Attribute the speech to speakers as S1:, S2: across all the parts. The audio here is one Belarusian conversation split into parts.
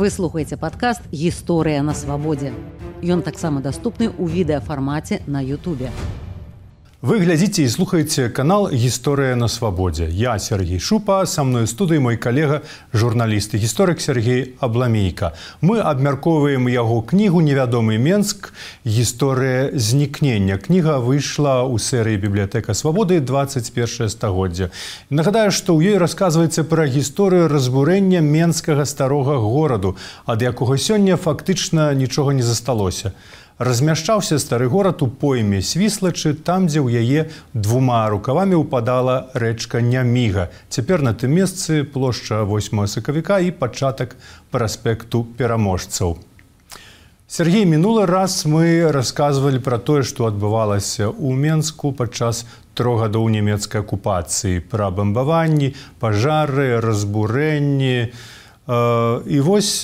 S1: Вы слухаеце падкаст гісторыя на свабодзе. Ён таксама даступны ў відэафармаце на Ютубе.
S2: Вы глядзіце і слухаеце канал гісторыя на свабодзе. Я Сергей Шупа, са мной студыі мой калега, журналіст і гісторык Сергей Абламейка. Мы абмяркоўваем яго кнігу невядомы Менск, гісторыя знікнення. Кніга выйшла ў серыі бібліятэка свабоды 21 стагоддзя. Нагадаю, што ў ёй расказваецца пра гісторыю разбурэння менскага старога гораду, ад якога сёння фактычна нічога не засталося размяшчаўся стары горад у пойме свіслачы там дзе ў яе двума рукавамі ўпадала рэчка няміга. Цяпер на тым месцы плошча 8 сакавіка і пачатак праспекту пераможцаў. Сергей мінулы раз мы расказвалі пра тое што адбывалася ў менску падчас трох гадоў нямецкай акупацыі. Пра бамбаванні пажары разбурэнні на І вось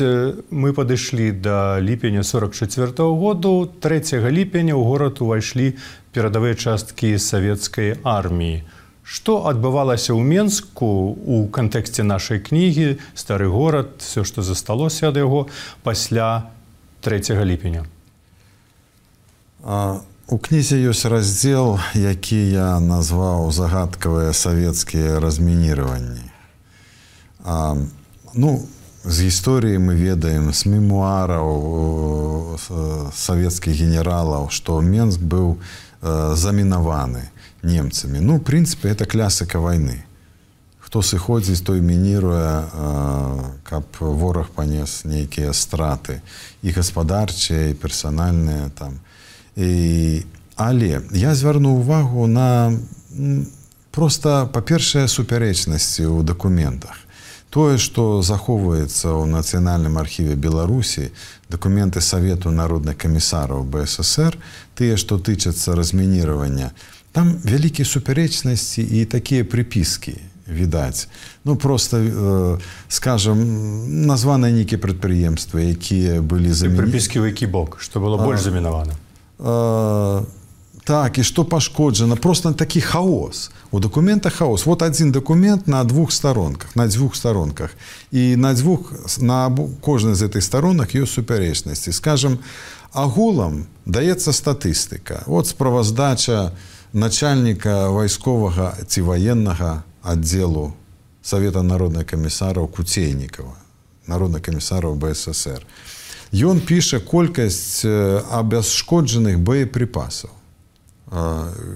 S2: мы падышлі да ліпеня 44 -го году 3 ліпеня ў горад увайшлі перадавыя часткі савецкай арміі. Што адбывалася ў Менску у кантэксце нашай кнігі, стары горад, все, што засталося ад яго пасля 3 ліпеня.
S3: У кнізе ёсць раздзел, які я назваў загадкавыя савецкія размініраванні. Ну, з гісторыі мы ведаем з мемуараў савецкіх генералаў, што Менск быў замінаваны немцамі. Ну, прынцыпе, это клясыка вайны. Хто сыходзіць, той мініруе, каб вораг панес нейкія страты і гаспадарчыя і персанальныя там. І, але я звярну ўвагу на проста па-першае супярэчнасці ў дакументах тое што захоўваецца ў нацыянальным архіве беларусі дакументы савету народных камісараў бСр тыя што тычацца размінирования там вялікія супярэчнасці і такія прыпіскі відаць. Ну просто э, скажем названы нейкія прадпрыемствы якія былі за
S2: прыпіскі які бок? Што было больш замінавана?
S3: э, так і што пашкоджана просто такі хаос. У документах хаос. Вот один документ на двух сторонках на дзвюх сторонках. І на дзвюх на кожнай з этой сторонах ёсць супярэчнасці скажем агулам даецца статыстыка вот справаздача начальніка вайсковага ці военнага аддзелу совета народных камісараў куцейнікова народных камісараў бСр ён піша колькасць абясшкоджаных боеприпасаў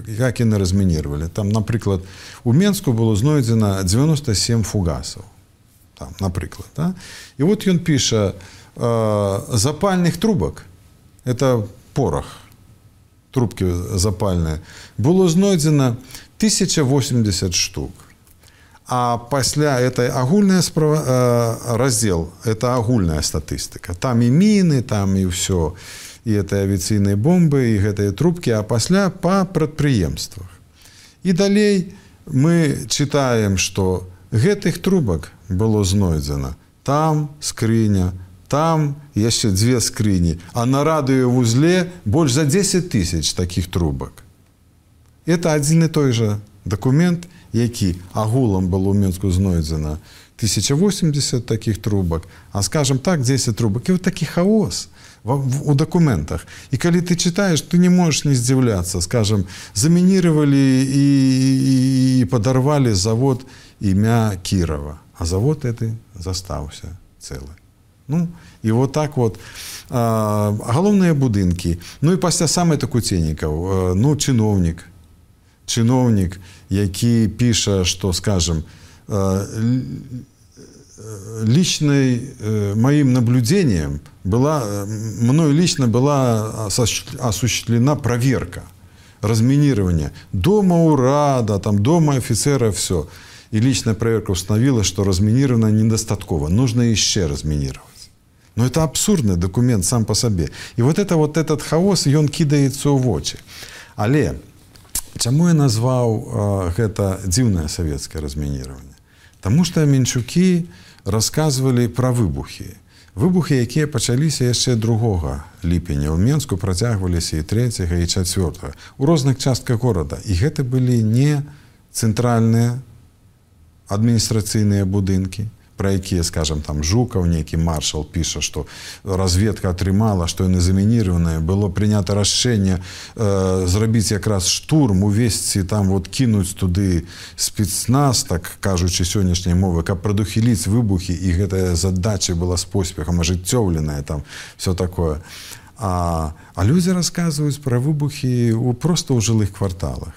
S3: як яны размінировали там напрыклад у менску было знойдзена 97 фугасаў там напрыклад да? і вот ён піша запальных трубак это порох трубки запальныя было знойдзена 1080 штук а пасля этой агульная справа раздел это агульная статыстыка там і міны там і все і і этой авіцыйнай бомбы і гэтыя трубкі а пасля па прадпрыемствах. І далей мы чытаем что гэтых трубак было знойдзена. Там скрыня там яшчэ дзве скрыні а на радыё вузле больш за 10 тысяч таких трубак. Это адзін і той жа документ які агулам было ў менску знойдзена 1080 таких трубак а скажем так 10 трубак. І вот такі хаос у документах. И когда ты читаешь, ты не можешь не здивляться. Скажем, заминировали и, и подорвали завод имя Кирова. А завод это застался целый. Ну, и вот так вот. А, головные будинки. Ну и после самой такой ценников. Ну, чиновник. Чиновник, який пише, что, скажем, личной э, моим наблюдением была, э, мной лично была осуществлена проверка разминирования дома урада, там, дома офицера, все. И личная проверка установила, что разминировано недостатково. Нужно еще разминировать. Но это абсурдный документ сам по себе. И вот это вот этот хаос, и он кидается в очи. Але, чему я назвал э, дивное советское разминирование? Потому что менчуки, расказвалі пра выбухі. Выбухі, якія пачаліся яшчэ другога ліпеня ў Мску працягваліся і трэцяга і чацвёртага у розных частках горада. І гэта былі не цэнтральныя адміністрацыйныя будынкі. Про якія скажем там жукаў нейкі маршал піша что разведка атрымала что яны замінірованае было прынята рашэнне э, зрабіць якраз штурм увесці там вот кінуць туды спецназ так кажучы сённяшняй мовы каб прадухіліць выбухі і гэтая задача была з поспехам ажыццёўленая там все такое. А, а людзі расказваюць пра выбухі у просто ў жылых кварталах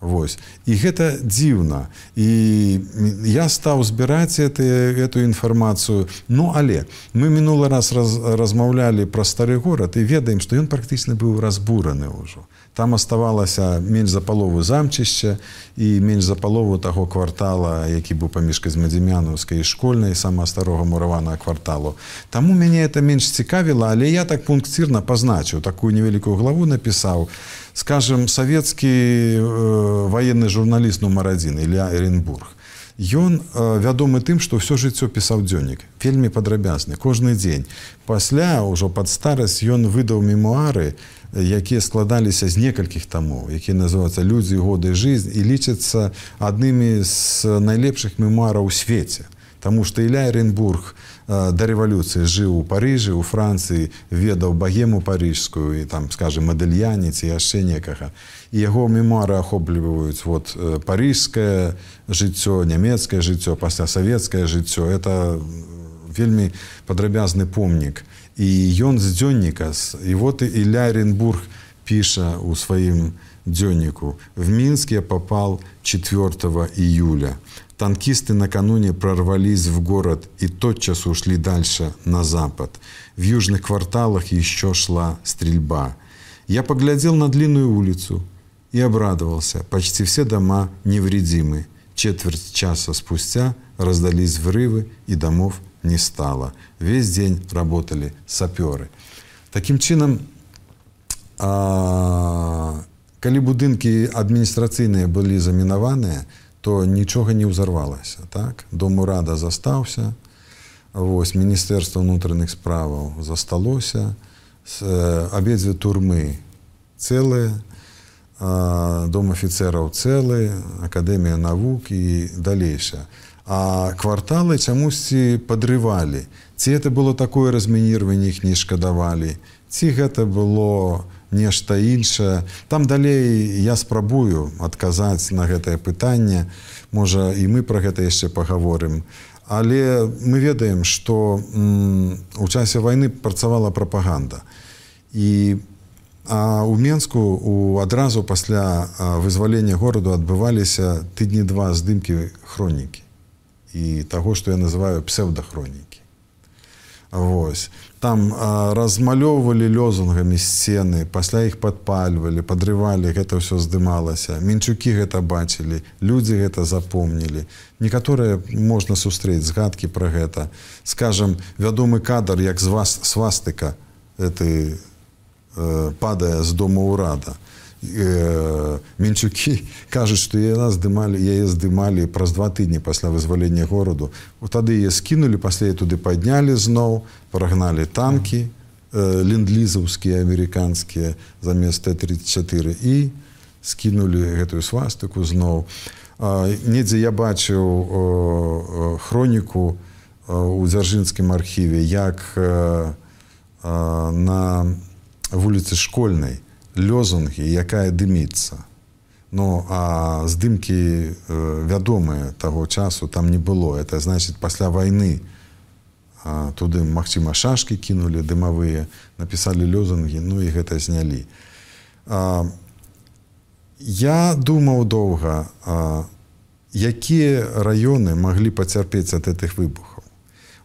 S3: Вось. І гэта дзіўна. І я стаў збіраць это, эту інфармацыю. Ну але мы мінулы раз, раз размаўлялі пра стары горад і ведаем, што ён практычна быў разбураны ўжо. Там аставалася менш за палову замчышча і менш за палову таго квартала, які быў паміж казмадзімянаўскай школьнай сама старога мураванага кварталу. Таму мяне это менш цікавіла, але я так пункцірна пазначыў такую невялікую главу напісаў, скажем савецкі э, военны журналіст нумар адзін Ілля Эренбург. Ён э, вядомы тым, што ўсё жыццё пісаў дзённік, вельмі падрабязны кожны дзень. Пасля ўжо пад старасць ён выдаў мемуары, якія складаліся з некалькіх тамоў, якія называюцца людзі годы жизнь і лічацца аднымі з найлепшых мемуараў у свеце. Таму што Іля Эренбург, да рэвалюцыі жыў у парыжы у францыі ведаў багему парыжскую і там скажем мадэльяніц і яшчэ некага. І яго мемуары ахопліваюць вот парыжскае жыццё нямецкае жыццё пасля савецкае жыццё. Это вельмі падрабязны помнік. І ён з дзённіка і вот і ля Эренбург піша у сваім дзённіку. В мінск я попал 4 июля Танкисты накануне прорвались в город и тотчас ушли дальше на запад. В южных кварталах еще шла стрельба. Я поглядел на длинную улицу и обрадовался. Почти все дома невредимы. Четверть часа спустя раздались взрывы, и домов не стало. Весь день работали саперы. Таким чином, а, калі будынкі адміністрацыйныя былі замінаваныя, то нічога не ўзарвалася так? Дом урада застаўся. Вось міністэрства ўнутраных справаў засталося. Абедзве турмы цэлыя дом афіцэраў цэлы акадэмія навук і далейша а кварталы чамусьці падрывалі. Ці это было такое размінірванне іх не шкадавалі? Ці гэта было нешта іншае. Там далей я спрабую адказаць на гэтае пытанне. Можа і мы про гэта яшчэ паговорым але мы ведаем что у часе войны працавала прапаганда. І а у менску у адразу пасля вызвалення гораду адбываліся тыдні два здымкі хронікі. І таго што я называю псевдахронікі Вось. Там размалёўвалі лёзунгамі сцены пасля іх падпальвалі падрывалі гэта ўсё здымалася. Мінчукі гэта бачылі людзі гэта запомнілі. Некаторыя можна сустрэць згадкі пра гэта. Скажем вядомы кадр як з вас свастыка ты э, падае з дома ўрада мінчукі кажуць што яна здымалі яе здымалі праз два тыдні пасля вызвалення гораду тады яе скінулі пасля туды паднялі зноў прагналі танкі ленд-лізаўскія амерыканскія замест т-34 і скінулі гэтую свастыку зноў. Недзе я бачыў хроніку у дзяржынскім архіве як на вуліцы школьнай лёзунгі, якая дыміцца. Ну а здымкі э, вядомыя таго часу там не было. Это значит пасля вайны туды магчыма шашкі кінулі дымавыя, напісалі лёзунгі, ну і гэта знялі. А, я думаў доўга, якія раёны маглі пацярпець ад гэтых выбухаў.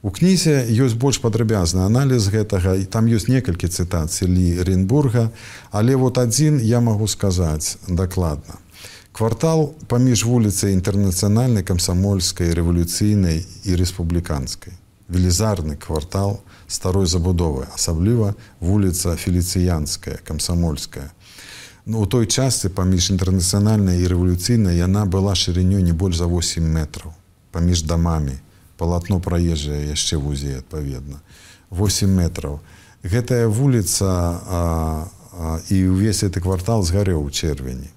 S3: У кнізе ёсць больш падрабязны аналіз гэтага і там ёсць некалькі цытат селі Ренбурга, але вот адзін я магу сказаць дакладна. Квартал паміж вуліцай інтэрнацыянальнай камсамольскай, рэвалюцыйнай і рэспубліканскай. Велізарны квартал старой забудовы, асабліва вуліца феліцыянская, камсамольская. Ну, у той частцы паміж інтэрнацыянальнай і рэвалюцыйнай яна была шырынёй не больш за 8 метраў паміж дамамі палатно праезжае яшчэ вузей адпаведна. 8 метраў. Гэтая вуліца а, а, і ўвесь гэты квартал згарэў у чэрвені.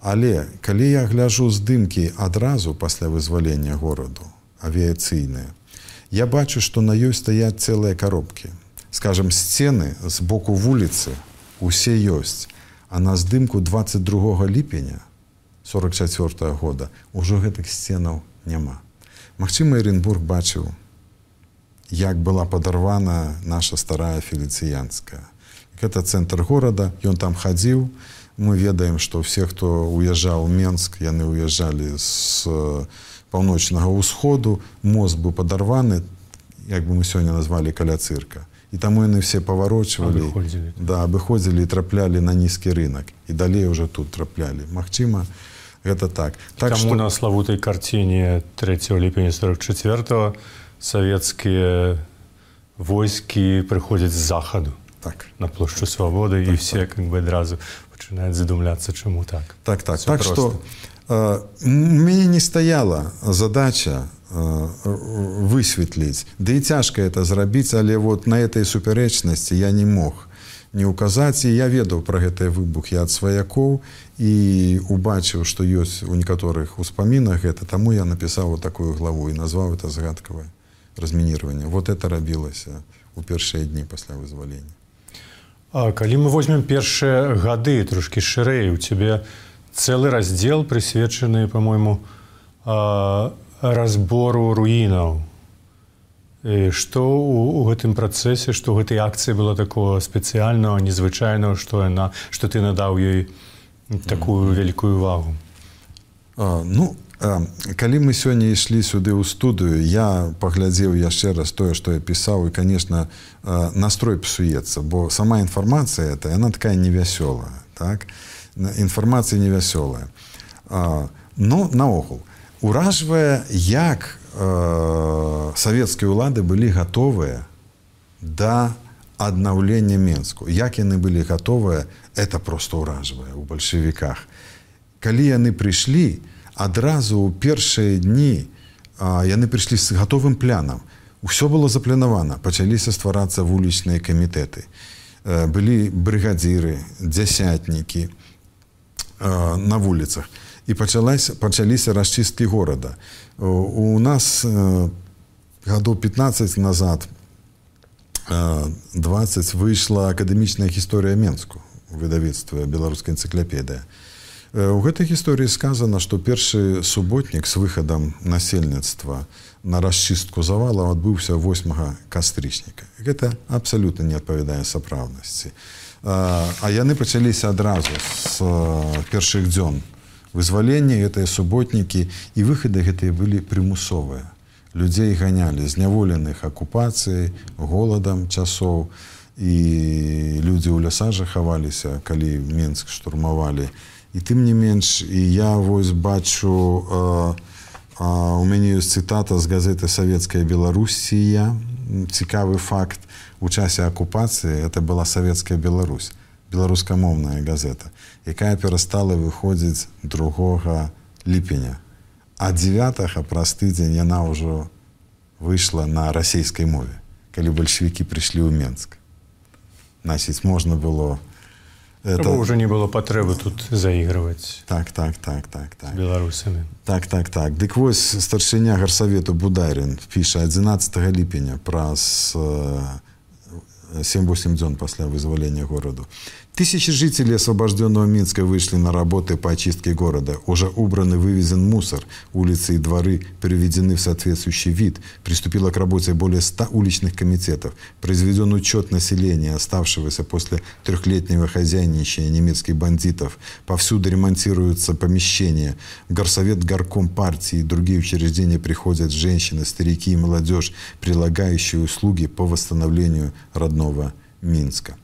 S3: Але калі я гляжу здымкі адразу пасля вызвалення гораду авіяцыйныя я бачу што на ёй стаяць цэлыя коробкі скажем сцены з боку вуліцы усе ёсць а на здымку 22 ліпеня 44 -го года ўжо гэтых сценаў няма Магчыма Эренбург бачыў як была падарвана наша старая феліцыянская гэта цэнтр горада ён там хадзіў мы ведаем што все хто уязджаў менск яны уязджалі з паўночнага ўсходу мост быў падарваны як бы мы сёння назвалі каля цырка і таму яны все паварочвалі да абыходзілі і траплялі на нізкі рынок і далей уже тут траплялі Магчыма гэта так.
S2: Так што... на славутай карціне 3 ліпеня 44 савецкія войскі прыходзяць з захаду
S3: так.
S2: на плошчу свабоды так, і все так. как бы адразу пачынаюць задумляцца чаму так.
S3: Так так. Всё так что э, мяне не стаяла задача э, высветліць да і цяжка это зрабіць але вот на этой супярэчнасці я не мог не указаць. І я ведаў пра гэты выбух я ад сваякоў і убачыў што ёсць у некаторых успамінах гэта. Таму я напісаў вот такую главу і назваў это загадкавае размінирования вот это рабілася у першыя дні пасля вызвалення.
S2: А калі мы возьмем першыя гады трошки шырэй у цябе цэлы раздзел прысвечаны по-мойму разбору руінаў што у, у гэтым працэсе што гэтай акцыі было такого спецыяльного незвычайного што яна што ты надаў ёй такую вялікую увагу
S3: а, ну калі мы сёння ішлі сюды ў студыю я паглядзеў яшчэ раз тое што я пісаў і конечно настрой псуецца бо сама інфармацыя это яна такая невясёлая так? Інфармацыя невясёлая. Но наогул уражвае як савецкія ўлады былі гатовыя да аднаўлення менску як яны былі гатовыя это просто ўражвае у бальшавіках калі яны прыйшлі то адразу ў першыя дні а, яны прыйшлі з гатовым плянам. Усё было запланавана, пачаліся стварацца вулічныя камітэты. Э, былі брыгадзіры, дзясятнікі э, на вуліцах. І пачалася, пачаліся расчысткі горада. У нас гадоў 15 назад 20 выйшла акадэмічная гісторыя Менску выдавецтва беларускай энцыклапедыя. У гэтай гісторыі сказана, што першы суботнік з выхадам насельніцтва на расчыстку завала адбыўся 8 кастрычніка. Гэта абсалютна не адпавядае сапраўднасці. А яны пачаліся адразу з першых дзён вызвалення гэтыя суботнікі і выхады гэтыя былі прымусовыя. Людзей ганялі зняволеных акупацыяй, голадам часоў і людзі ў лясажа хаваліся, калі Менск штурмавалі. І тым не менш і я вось бачу э, э, у мяне ёсць цытата з газеты савецкая беларусія цікавы факт. У часе акупацыі это была савецкая Беларусь беларускамоўная газета якая перастала выходзіць другога ліпеня. А 9 праз тыдзень яна ўжо выйшла на расійскай мове калі бальшавікі прыйшлі ў менск. Насіць можна было
S2: это уже не было патрэбы тут заігрываць
S3: так так так так так.
S2: беларусамі.
S3: Так так так. Дык вось старшыня гарсавету бударин піша 11 ліпеня праз 7-8 дзён пасля вызвалення гораду Тысячи жителей освобожденного Минска вышли на работы по очистке города. Уже убран и вывезен мусор. Улицы и дворы приведены в соответствующий вид. Приступило к работе более 100 уличных комитетов. Произведен учет населения, оставшегося после трехлетнего хозяйничания немецких бандитов. Повсюду ремонтируются помещения. Горсовет горком партии и другие учреждения приходят женщины, старики и молодежь, прилагающие услуги по восстановлению родного Минска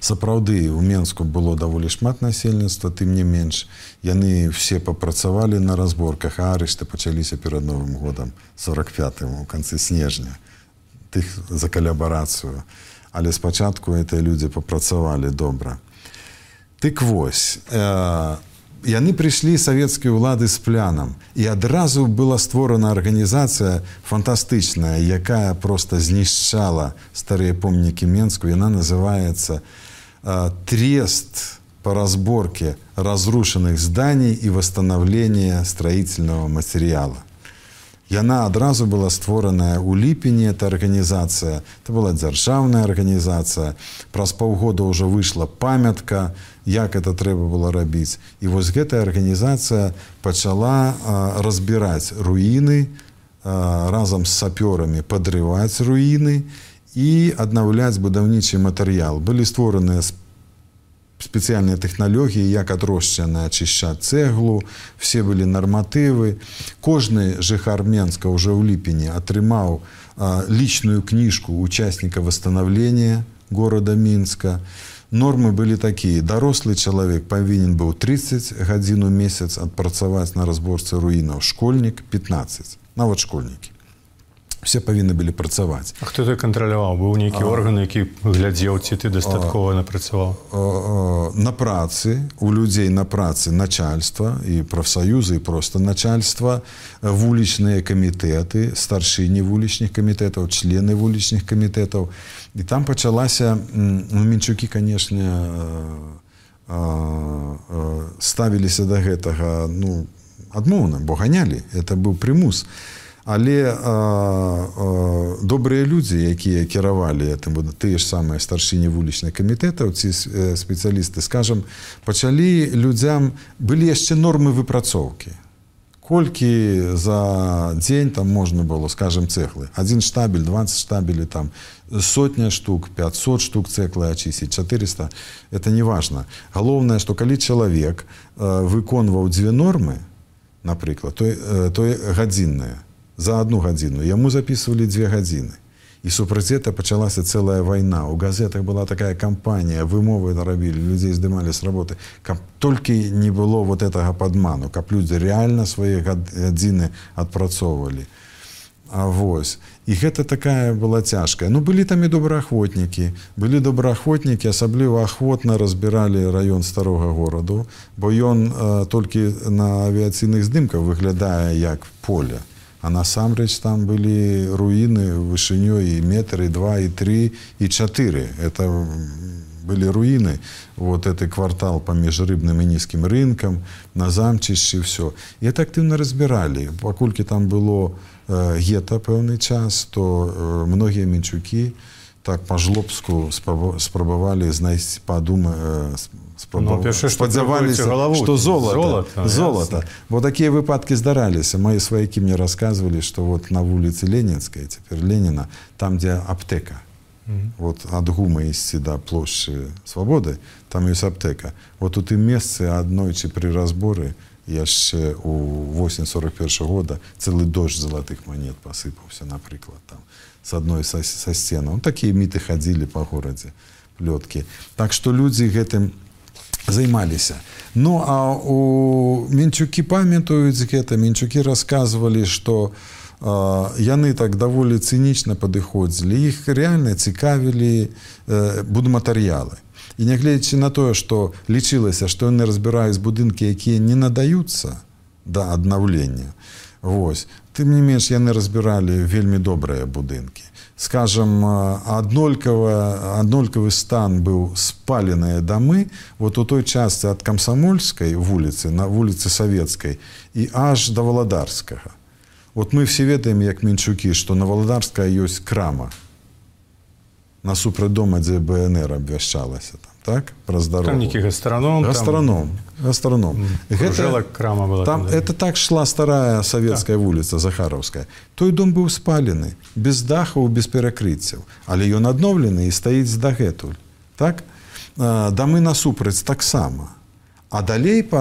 S3: сапраўды у менску было даволі шмат насельніцтва тым не менш яны все папрацавалі на разборках арышты пачаліся перад новым годам 45 у канцы снежня тых за калябарацыю. Але спачатку это людзі папрацавалі добра. Тык вось э, яны прыйшлі савецкія ўлады з плянам і адразу была створана арганізацыя фантастычная якая просто знішчала старыя помнікі менску. Яна называется на трест по разборке разрушенных зданий и восстановления строительного материала. Яна адразу была створаная ў ліпені эта арганізацыя это была дзяржаўная арганізацыя праз паўгода ўжо выйшла памятка як это трэба было рабіць і вось гэтая арганізацыя пачала разбіраць руіны разам з сапёрамі падрываць руіны і аднаўляць будаўнічы матэрыял былі створаныя з спецыяльныя тэхналогіі як адрошчана ачышчаць цэглу все былі нарматывы кожны жыхар менска уже ў ліпені атрымаў лічную кніжку участніка восстановления города мінска нормы былі такія дарослы чалавек павінен быў 30 гадзін у месяц адпрацаваць на разборцы руінаў школьнік 15 нават школьнікі Все павінны былі працаваць.
S2: А хто ты кантраляваў? Быў нейкі орган які глядзеў ці ты дастаткова напрацаваў?
S3: На працы у людзей на працы начальства і прафсаюзы і просто начальства вулічныя камітэты старшыні вулічных камітэтаў члены вулічных камітэтаў. І там пачалася ну, мінчукі канешне ставіліся да гэтага ну адмоўна бо ганялі. Это быў прымус. і але а, а, добрыя людзі якія кіравалі будут тыя ж самыя старшыні вулічных камітэтаў ці спецыялісты скажем пачалі людзям былі яшчэ нормы выпрацоўкі. Колькі за дзень там можна было скажем цэхлы один штабель 20 штабелі там сотня штук 500 штук цэклы ачысіць 400 это не важно галоўнае что калі чалавек выконваў дзве нормы напрыклад той той гадзінная за одну гадзіну яму записывалі две гадзіны і супраць это пачалася целая вайна. У газетах была такая кампанія вымовы нарабілі людзей здымалі з работы. Каб толькі не было вот этого падману каб людзі реально свае гадзіны адпрацоўвалі. А вось. І гэта такая была цяжкая. Ну былі там і добраахвотнікі. Былі добраахвотнікі асабліва ахвотна разбіралі раён старога гораду бо ён толькі на авіяцыйных здымках выглядае як поле а насамрэч там былі руіны вышынёй і метры два і три і чатыры. Это былі руіны вот это квартал паміж рыбным і нізкім рынкам на замчышчы все і это актыўна разбіралі. Паколькі там было э, гета пэўны час то э, многія мінчукі так па жлобску спрабавалі знайсці падума э,
S2: спадзяваліся
S3: что золото золото, золото. вот такія выпадки здараліся мои сваякі мне рассказывалі что вот на вуліцы ленінская цяпер леніна там дзе аптэка mm -hmm. вот ад гума ісці да плошчы свабоды там ёсць аптэка вот у тым месцы аднойчы пры разборы. Яшчэ у 8 41 года цэлы дождж залатых монет посыпаўся напрыклад там с адной са, са сцену ну, такія міты хадзілі по горадзе плёткі так что людзі гэтым займаліся. Ну а у мінчукі памятаюць гэта мінчукі рассказывалі что яны так даволі цынічна падыходзілі. Іх реально цікавілі буду матэрыялы і нягледзячы на тое что лічылася что яны разбіраюць будынкі якія не надаюцца да аднаўлення Вось тым не менш яны разбіралі вельмі добрыя будынкі скажем, аднолькава аднолькавы стан быў спаленыя дамы вот у той частцы ад камсамольскай вуліцы на вуліцы савецкай і аж да валадарскага. Вот мы все ведаем як мінчукі, што на валадарская ёсць крама. Насупраць дома, дзе БНР абвяшчалася там так праз
S2: дарогі гастраном
S3: гастраном гастраном
S2: гэта крама была
S3: там это так шла старая савецкая вуліца захараўская той дом быў спалены без дахаў без перакрыццяў але ён адноўлены і стаіць дагэтуль так? Дамы насупраць таксама А далей по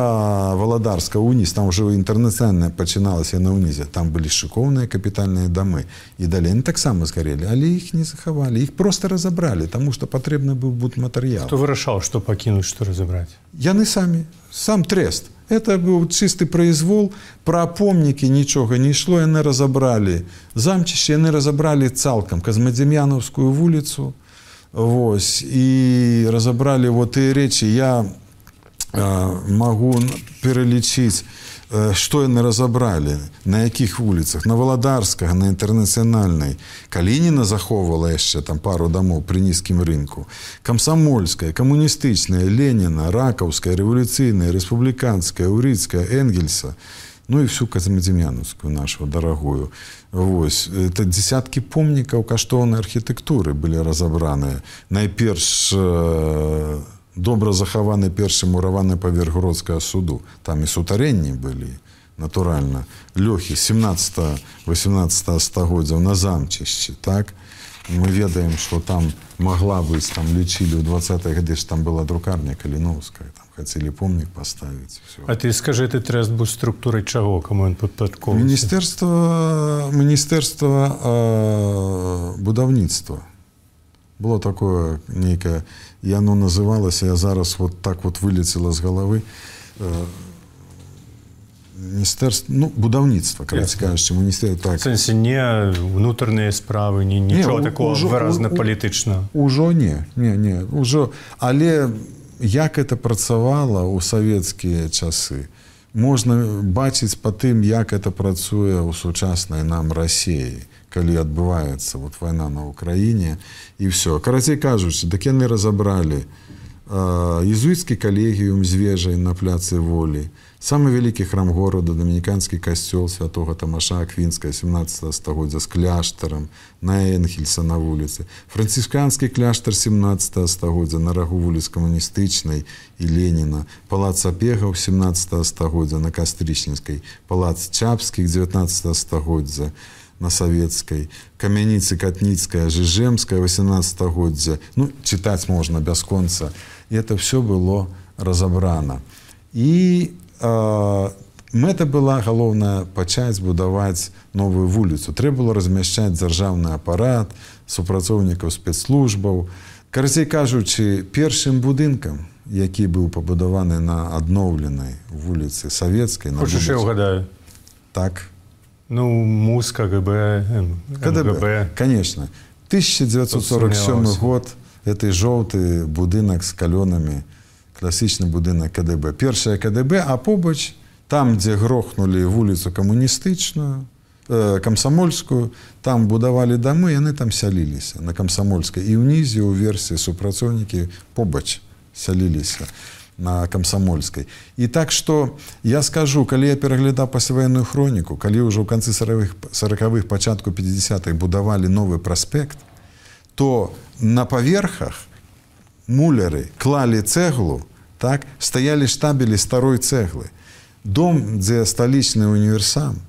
S3: валадарска уніз там уже інтэрнацыйна пачыналася на ўнізе. Там былі шыкоўныя капітальныя дамы. І далей таксама згарелі але іх не захавалі. Іх просто разабралі тому что патрэбны быў буд матэрыял
S2: то вырашаў что пакінуць что разабраць?
S3: Яны самі. Сам трест. Это быў чысты произвол. Пра помнікі нічога не ішло яны разабралі. Замчыще яны разабралі цалкам. Казмадзем'янаўскую вуліцу. Вось. І разабралі вот і рэчы. Я не магу пералічыць што яны разабралі на якіх вуліцах на валадарскага на інтэрнацыянальнай калініна захоўвала яшчэ там пару дамоў пры нізкім рынку камсамольская камуністычная леніна ракаўская рэвалюцыйная рэспубліканская урыцкая энгельса. Ну і всю казамадзімянаўскую нашу дарагую Вось. Это десяткі помнікаў каштоўнай архітэктуры былі разабраныя найперш э, добра захаваны першы мураваны паверх гродскага суду. Там і сутарэнні былі натуральна лёгкі 17 18 стагоддзяў на замчышчы так? Мы ведаем что там могла быць там лічылі ў 20 гады ж там была друкарня каліновская там хацелі помнік паставіць
S2: А ты скажы ты трэст быў структурай чаго каму ён падпадкова
S3: міністэрства міністэрства будаўніцтва было такое нейкае яно называлася я зараз вот так вот вылецела з галавы міністэрства ну будаўніцтва кажучы міністер так.
S2: Сэнсе не унутраныя справы не нічого такого выразна палітычна
S3: ужо не не не ўжо але у як это працавала ў савецкія часы? Можна бачыць па тым як это працуе ў сучаснай нам рассеі калі адбываецца вот вайна на ўкраіне і все карацей кажучы дык яны разабралі езуіцкі калегіум з вежай на пляцы волі самы вялікі храм горада дамініканскі касцёл святого тамаша квінская 17 стагоддзя з кляштарам на энхельса на вуліцы францішканскі кляштар 17 стагоддзя на рагу вуліц камуністычнай і леніна палац апегаў 17 стагоддзя на кастрычніцкай палац чапскіх 19 стагоддзя на савецкай камяніцы катніцкая жыжэмская 18стагоддзя ну чытаць можна бясконца і это все было разабрана і у мэта была галоўная пачаць будаваць новую вуліцу трэба было размяшчаць дзяржаўны апарат супрацоўнікаў спецслужбаў. Карацей кажучы першым будынкам які быў пабудаваны на адноўленай вуліцы савецкай
S2: угадаю?
S3: Так
S2: ну муз кгб
S3: кгб конечно. 1947 год. Этой жоўты будынак з калёнамі класічны будынак КДБ. Першае КДБ а побач там дзе грохнули вуліцу камуністычную э, камсамольскую там будавалі дамы яны там сяліліся на камсамольскай і ўнізе ў версіі супрацоўнікі побач сяліліся на камсамольскай. І так что я скажу калі я пераглядаў пасяваенную хроніку калі ўжо ў канцы саравых сороквых пачатку 50-х будавалі новы праспект то на паверхах муляры клалі цэглу так стаялі штабелі старой цэглы. Дом дзе сталічны універсам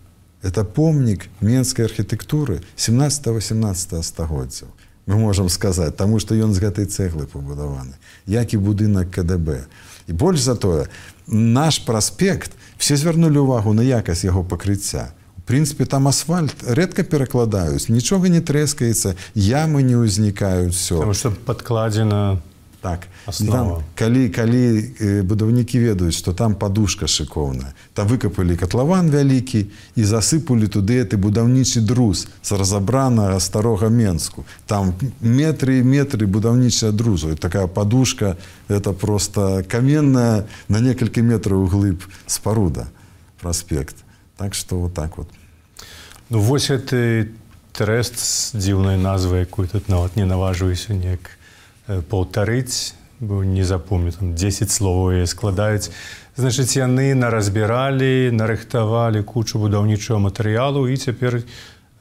S3: это помнік менскай архітэктуры 17-18 стагоддзяў. Мы можемм сказаць таму што ён з гэтай цэглы пабудаваны як і будынак кДб і больш за тое наш праспект все звярнулі ўвагу на якасць яго пакрыцця. Прынпе там асфальт рэдка перакладаюць нічога не трэскаецца ямы не ўзнікаюць все
S2: что падкладзена
S3: так. Там, калі калі э, будаўнікі ведаюць што там падушка шыкоўная там выкапалі катлаван вялікі і засыпалі туды ты будаўнічы друз з разабранага старога менску там метры метры будаўнічая друзу. Такая падушка это просто каменная на некалькі метраў глыб спаруда праспект так что вот так вот.
S2: Ну вось ты трест з дзіўнай назвай якую тут нават не наважваюся неяк паўтарыць бо не запомню там 10 словаў складаюць значыць яны наразбіралі нарыхтавалі кучу будаўнічого матэрыялу і цяпер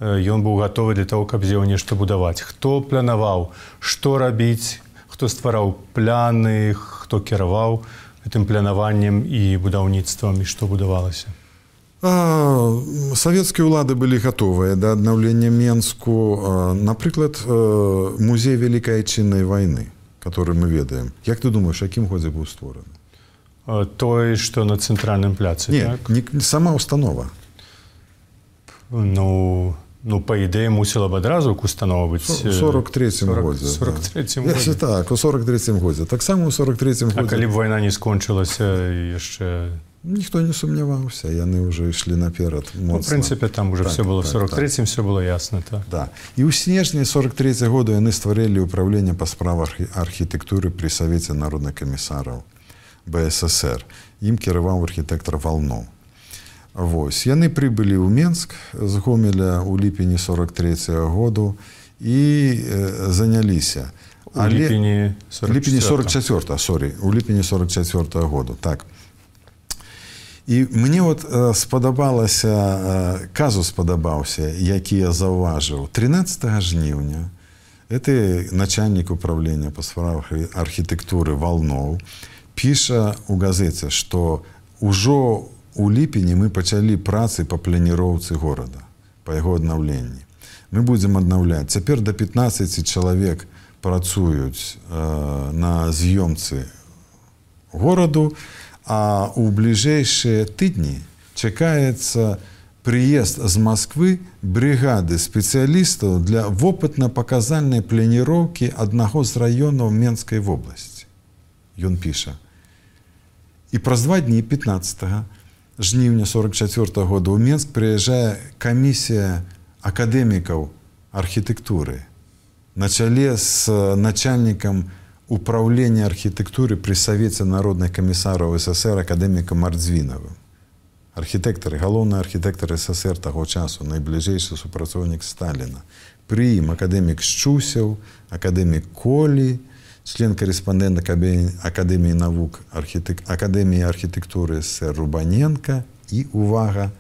S2: ён быў гатовы для того каб зеў нешта будаваць. Хто планаваў што рабіць хто ствараў пляны хто кіраваў гэтым планаваннем і будаўніцтвам і што будавалася
S3: савецкія ўлады былі гатовыя да аднаўлення менску напрыклад музей вялікай айчыннай войны который мы ведаем. Як ты думаешь якім годзе быў створаны
S2: той что на цэнтральным пляцы
S3: не, так? не сама установа.
S2: Ну ну по ідэі мусіла б адразу быць
S3: 43 годзе 43 так у 43 годзе таксама у 43
S2: калі б вайна не скончылася яшчэ
S3: ніхто не сумняваўся яны уже ішлі наперад
S2: ну, прынцыпе там уже так, все было 43 так, так. все было ясно так.
S3: да. І ў снежні 43 году яны стварылі ўправленне па справах архітэктуры при савеце народных камісараў бСр ім кіраваў архітэктар вално Вось. Яны прыбылі ў менск з гомеля у ліпені 43 году і э, заняліся.
S2: Ліпені
S3: 44 сорі у ліпені 44 году. Так і мне вот спадабалася казу спадабаўся які я заўважыў 13 жніўня это начальнік управлення па справах архітэктуры валноў піша у газеце што ўжо у ліпені мы пачалі працы па планіроўцы горада па яго аднаўленні мы будзем аднаўляць цяпер да 15 чалавек працуюць э, на з'ёмцы гораду а у бліжэйшыя тыдні чакаецца прыезд з Масквы брыгады спецыялістаў для вопытна-паказальнай планіроўкі аднаго з раёнаў Менскай вобласці. Ён піша. І праз два дні 15 жніўня 44 -го года ў Менск прыязджае камісія акадэмікаў архітэктуры на чале з начальнікам управлення архітэктуры пры савеце народных камісараў ССР акадэміка мардзвінавым архітэктары галоўны архітэктар ссср таго часу найбліжэйшы супрацоўнік сталіна пры ім акадэмік шчусяў акадэмік колі член корэспандэнт акадэміі навук архітэк акадэміі архітэктуры сэр рубаненко і увага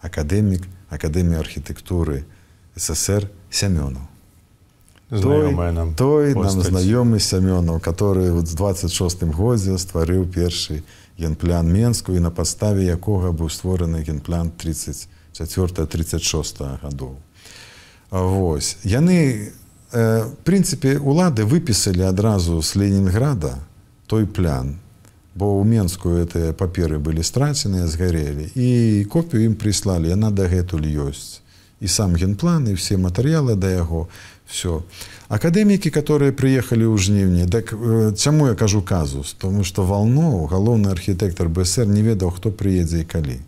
S3: акадэмік акадэміі архітэктуры ссср сямёнаў
S2: Знайомая нам
S3: той
S2: постаць.
S3: нам знаёмы сямёнаў который вот з 26 годзе стварыў першы генплян менску і на падставе якога быў створаны генплан 34 36 гадоў. Вось. Яны э, прынцыпе улады выпісалі адразу з ленінграда той плян бо ў менску гэтыя паперы былі страценыя згарелі і копію ім прыслалі. Яна дагэтуль ёсць. І сам генплан і все матэрыялы да яго все акадэмікі которые приехали ў жніўні так чаму я кажу казус? Тому что волну галоўны архітэктор бср не ведаў хто прыедзе і калі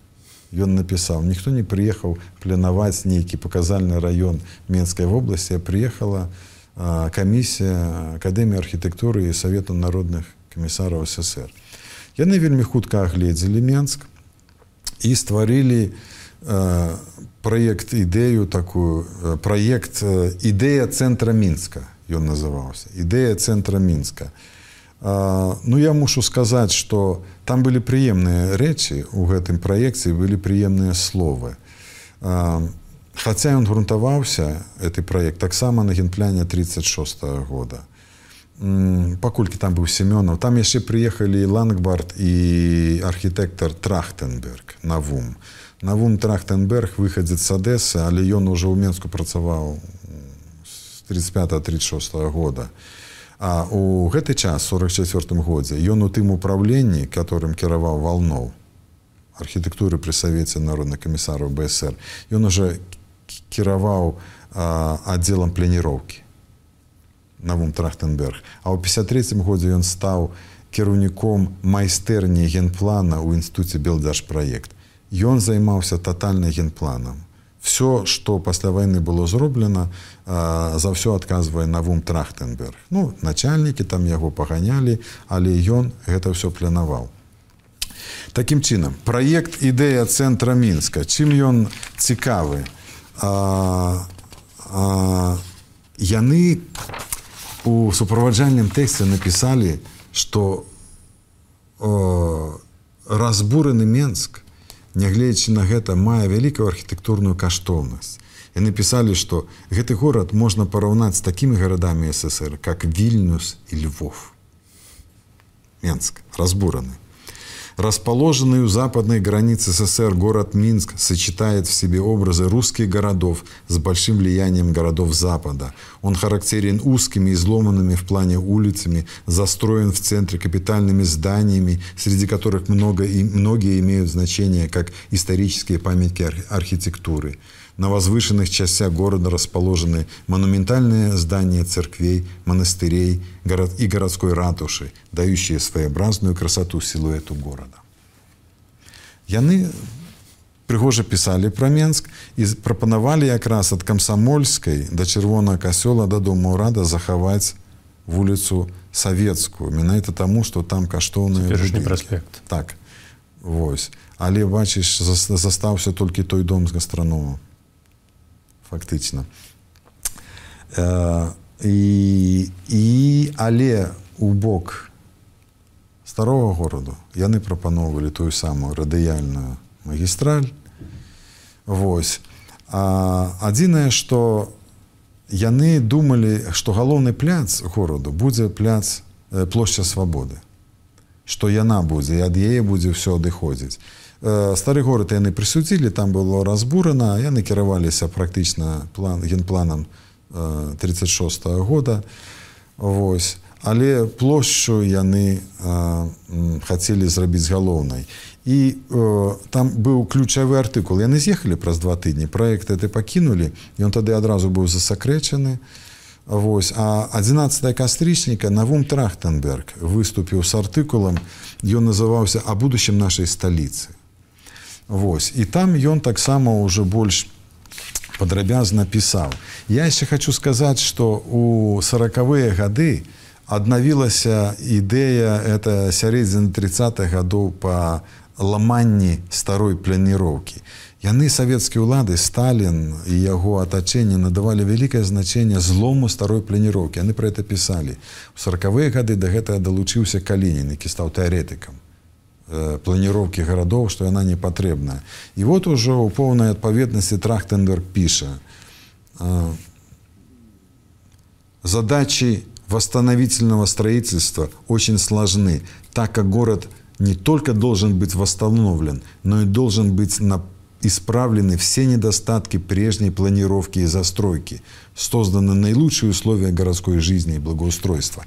S3: ён напісаў ніхто не приехаў планаваць нейкі паказальны раён менскай вобласці приехала камісія акадэміі архітэктуры і савету народных камісараў ссср яны вельмі хутка агледзелі менск і стварылі проект ідэю такую проект ідэя цэнтра мінска ён называўся ідэя цэнтра мінска ну я мушу сказаць что там былі прыемныя рэчы у гэтым праекце былі прыемныя словы. Хаця ён грунтаваўся гэты проект таксама на генпляне 36 -го года. Паколькі там быў семёнаў там яшчэ прыехалі лангбард і архітэктар трахтенберг на вум навум трахтенберг выхадзец з адэсы але ён ужо ў менску працаваў з 35-36 -го года. А у гэты час 44 годзе ён у тым управленні которым кіраваў валноў архітэктуры пры савеце народных камісараў бср ён уже кіраваў аддзелам планіроўкі навум трахтенберг. А ў 53 годзе ён стаў кіраўніком майстэрні генплана ў інституце белдашпраект ён займаўся тотальным генпланам. Все что пасля войны было зроблена за ўсё адказвае навум трахтенберг. Ну начальнікі там яго паганялі але ён гэта все планаваў. Таким чынам проект ідэя центра мінска чым ён цікавы? А, а, яны у суправаджальным тэксце напісалі что разбураны менск нягледзячы на гэта мае вялікую архітэктурную каштоўнасць. І напісалі што гэты горад можна параўнаць з такімі гарадамі ссср как вільнюс і львов. Менск разбураны Расположенный у западной границы СССР город Минск сочетает в себе образы русских городов с большим влиянием городов Запада. Он характерен узкими, изломанными в плане улицами, застроен в центре капитальными зданиями, среди которых много и многие имеют значение как исторические памятники архитектуры. На возвышенных частях города расположены монументальные здания церквей, монастырей город и городской ратуши, дающие своеобразную красоту силуэту города. Яны прыгожа пісалі пра Менск і прапанавалі якраз ад камсамольскай да чырвонага касёла да дому рада захаваць вуліцу савецкую менавіта таму што там каштоўны
S2: праспект
S3: так вось але бачыш застаўся толькі той дом з гастраному фактычна і, і але у бок старого гораду яны прапаноўвалі тую самую радыяльную магістраль. Вось. А адзінае што яны думалі што галоўны пляц гораду будзе пляц э, плошча свабоды. Што яна будзе і ад яе будзе ўсё адыходзіць. э, стары горад яны прысудзілі там было разбурана яны кіраваліся практычна план генпланам 36 -го года. Вось але плошчу яны хацелі зрабіць галоўнай і э, там быў ключавы артыкул яны з'ехалі праз два тыдні проект это пакінулі ён тады адразу быў засакрэчаны Вось а 11 кастрычніка навум трахтенберг выступіў с артыкулам ён называўся о будущем нашай сталіцы Вось. І там ён таксама ўжо больш падрабязна пісаў я яшчэ хочу сказаць что у сороквыя гады аднавілася ідэя это сярэдзіны 30 гадоў по ламанні старой планіроўкі. Яны савецкія ўлады сталін і яго атачэнне надавалі вялікае значэнне злому старой планіроўкі. Яны про это пісалі. У сороквыя гады да гэтага далучыўся калінін які стаў тэарэтыкам э, планіроўкі гарадоў што яна не патрэбная і вот ужо ў поўнай адпаведнасці трахтенберг піша э, задачи восстановительного строительства очень сложны так как город не только должен быть восстановлен, но и должен быть на исправлены все недостатки прежней планировки и застройки, созданы наилучшие условия городской жизни и благоустройства.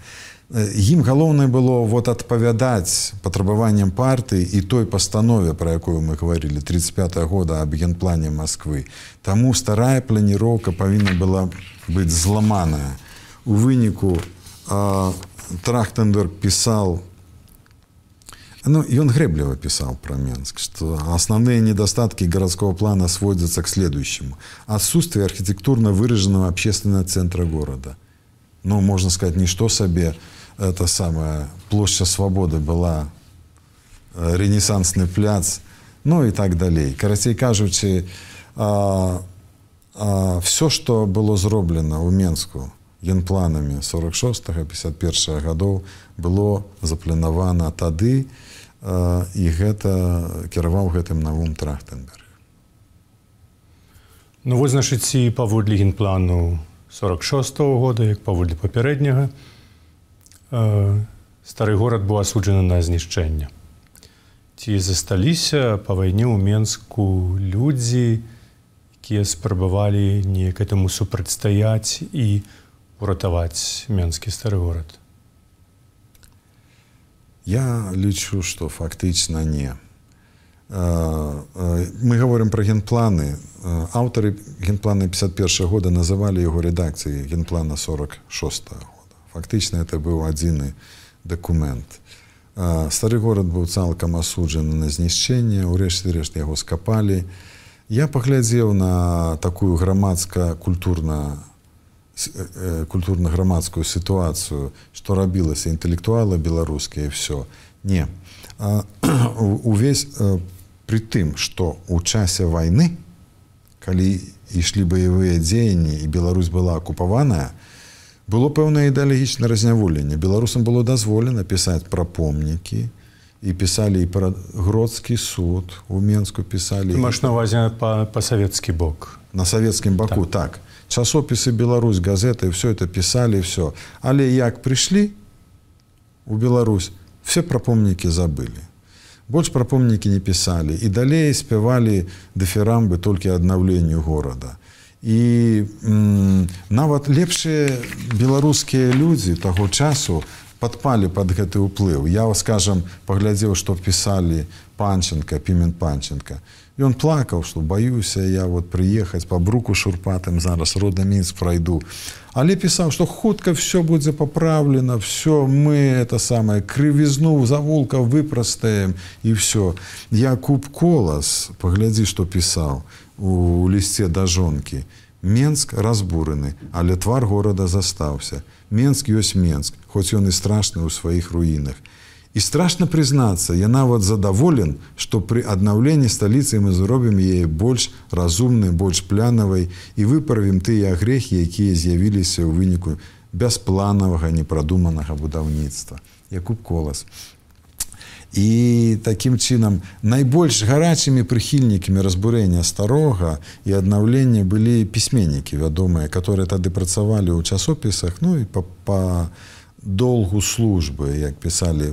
S3: Ім э, галоўнае было вот адпавядаць патрабаванням партыі і той пастанове, пра якую мы гаварылі 35 -го года аб генплане Масквы. Таму старая планіроўка павінна была быць зламаная. У выніку э, Трахтенберг пісаў Ну, ён греблево писал про Менск, что основные недостатки городского плана сводятся к следующему. Отсутствие архитектурно выраженного общественного центра города. Ну, можно сказать, не что себе, это самая площадь свободы была э, ренессансный пляц, ну и так далее. Карацей кажучи, а, а, все, что было зроблено у Менску генпланами 46-51 годов, было запланировано тады, і гэта кіраваў гэтым навум трахтенберг
S2: Ну вось значыць і паводле генплану 46 -го года як паводле папярэдняга стары горад быў асуджаны на знішчэнне ці засталіся па вайне ў менску людзі якія спрабавалі неяк этому супрацьстаяць і уратаваць менскі стары горад
S3: Я лічу, што фактычна не. Мы говорим про генпланы. Аўтары генпланы 51 года называлі яго рэдакцыі генплана 46 -го. Фактычна это быў адзіны дакумент. Стары горад быў цалкам асуджаны на знішчэнне, урэшце рэшт яго скапалі. Я паглядзеў на такую грамадска-культурна культурна-грамадскую сітуацыю што рабілася інтэлектуала беларускія все не увесь при тым что у часе войны калі ішлі баявыя дзеянні і Беларусь была акупаваная было пэўнае ідэалагічна разняволенне. Беларусам было дазволена пісаць пра помнікі і пісалі і пра гродскі суд у менску пісалі.
S2: Маш навазе па, па савецкі бок.
S3: На савецкім баку так, так. Часопісы Беларусь газеты все это писали все але як прыйшлі у Беларусь все пра помнікі забылі. Больш пра помнікі не пісалі. І далей спявалі дэферамбы толькі аднаўленню горада. і нават лепшыя беларускія людзі таго часу падпалі под гэты ўплыў я скажам паглядзеў што пісалі панченко пімен панченко Ён плакаў, што баюся я вот прыехаць па бруку шурпатым зараз рода мінск пройду. Але пісаў, што хутка все будзе паправлена, все мы это самае крывізну завулка выпрастаем і все. Я куб колас, паглядзі, што пісаў у лісце да жонкі. Менск разбураны, але твар горада застаўся. Менск ёсць Менск, хоць ён і страшны ў сваіх руінах. І страшна прызнацца, я нават задаволен, што пры аднаўленні сталіцы мы зробім яе больш разумнай, больш плянавай і выправім тыя грехі, якія з'явіліся ў выніку бяспланавага непрадуманага будаўніцтва. Якуб колас. І такім чынам найбольш гарачымі прыхільнікамі разбурэння старога і аднаўлення былі пісьменнікі вядомыя которые тады працавалі ў часопісах ну і па, па долгу службы як пісалі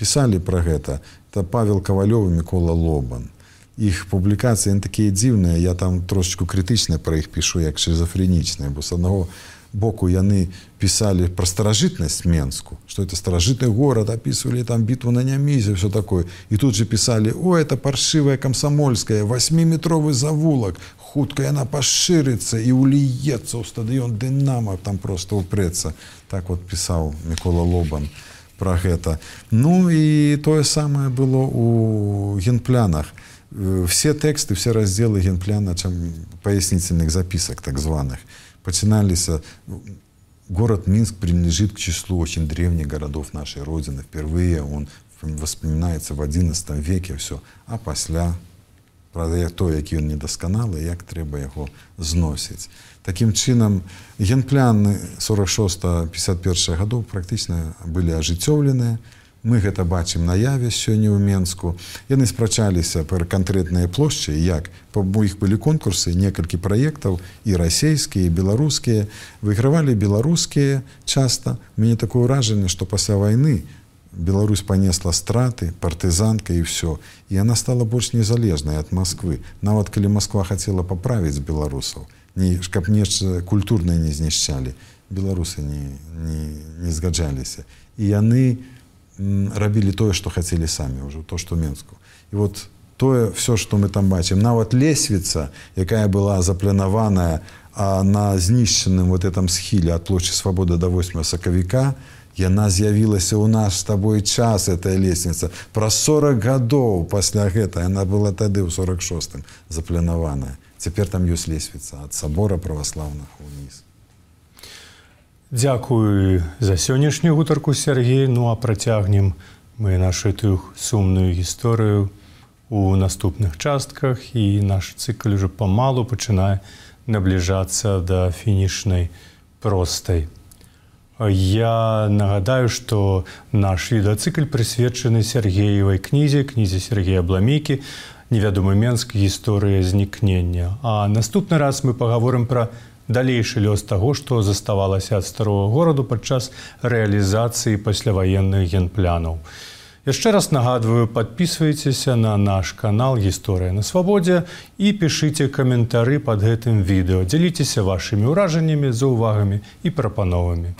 S3: пісалі пра гэта. Это павел кавалёвы мікола лобан. Іх публікацыі такія дзіўныя я там трошечку крытычна пра іх пішу як шизофренічныя бо с аднаго боку яны писали про старожитность Менску, что это старожитный город, описывали там битву на Нямизе, все такое. И тут же писали, о, это паршивая комсомольская, восьмиметровый завулок, хутка она поширится и улиется у стадион Динамо, там просто упреться. Так вот писал Микола Лобан про это. Ну и то же самое было у генплянах. Э, все тексты, все разделы генпляна, чем пояснительных записок так званых – Начинались. Город Минск принадлежит к числу очень древних городов нашей Родины. Впервые он воспоминается в XI веке все. А после, правда, то, який він недосконалий, як треба його зносити. Таким чином, генпляны 46-51 годов практично были ожитевлены. Мы гэта бачым наяве сёння ў Менску. Яны спрачаліся пра канкрэтныя плошчы, як па іх былі конкурсы, некалькі праектаў і расійскія, беларускія выйгравалі беларускія часта. Мне такое ўражанне, што пасля вайны Беларусь панесла страты, партызанка і ўсё. І яна стала больш незалежнай ад Масквы. Нават калі Масква хацела паправіць беларусаў, не, каб нешта культурнае не знішчалі. Беларусы не, не, не згаджаліся. І яны, рабілі тое што хацелі самі ўжо то што менску. І вот тое все што мы там бачым нават лесвіца якая была запланаваная на знішчаным вот этом схіле ад плошчы свабода да 8 сакавіка яна з'явілася ў нас з табой час этой лесніца праз 40 гадоў пасля гэта яна была тады ў 46 запланаваная. Цяпер там ёсць лесвіца ад сабора праваслаўных уніз
S2: Дзякую за сённяшнюю гутарку Сергей, ну а працягнем мы нашу тых сумную гісторыю у наступных частках і наш цыкль уже памалу пачынае набліжацца да фінішнай простай. Я нагадаю, што наш відацыкль прысвечаны Сергеевай кнізе, кнізе Сергея Бламейкі, невядомы Менск гісторыя знікнення. А наступны раз мы паговорым пра далейшы лёс таго, што заставалася ад старого гораду падчас рэалізацыі пасляваенных генплянаў. Яшчэ раз нагадваю, подписывайтеся на наш канал гісторыя на свабодзе і пішыце каментары под гэтым відэо. Дзяліцеся вашымі ўражаннямі за ўвагамі і прапановамі.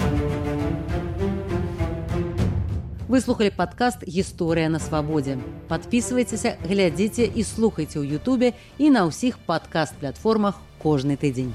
S1: Выслухали падкаст гісторыя на свабодзе. Подписывайтеся, глядзіце і слухайце ў Ютубе і на ўсіх падкаст-платформах кожны тыдзень.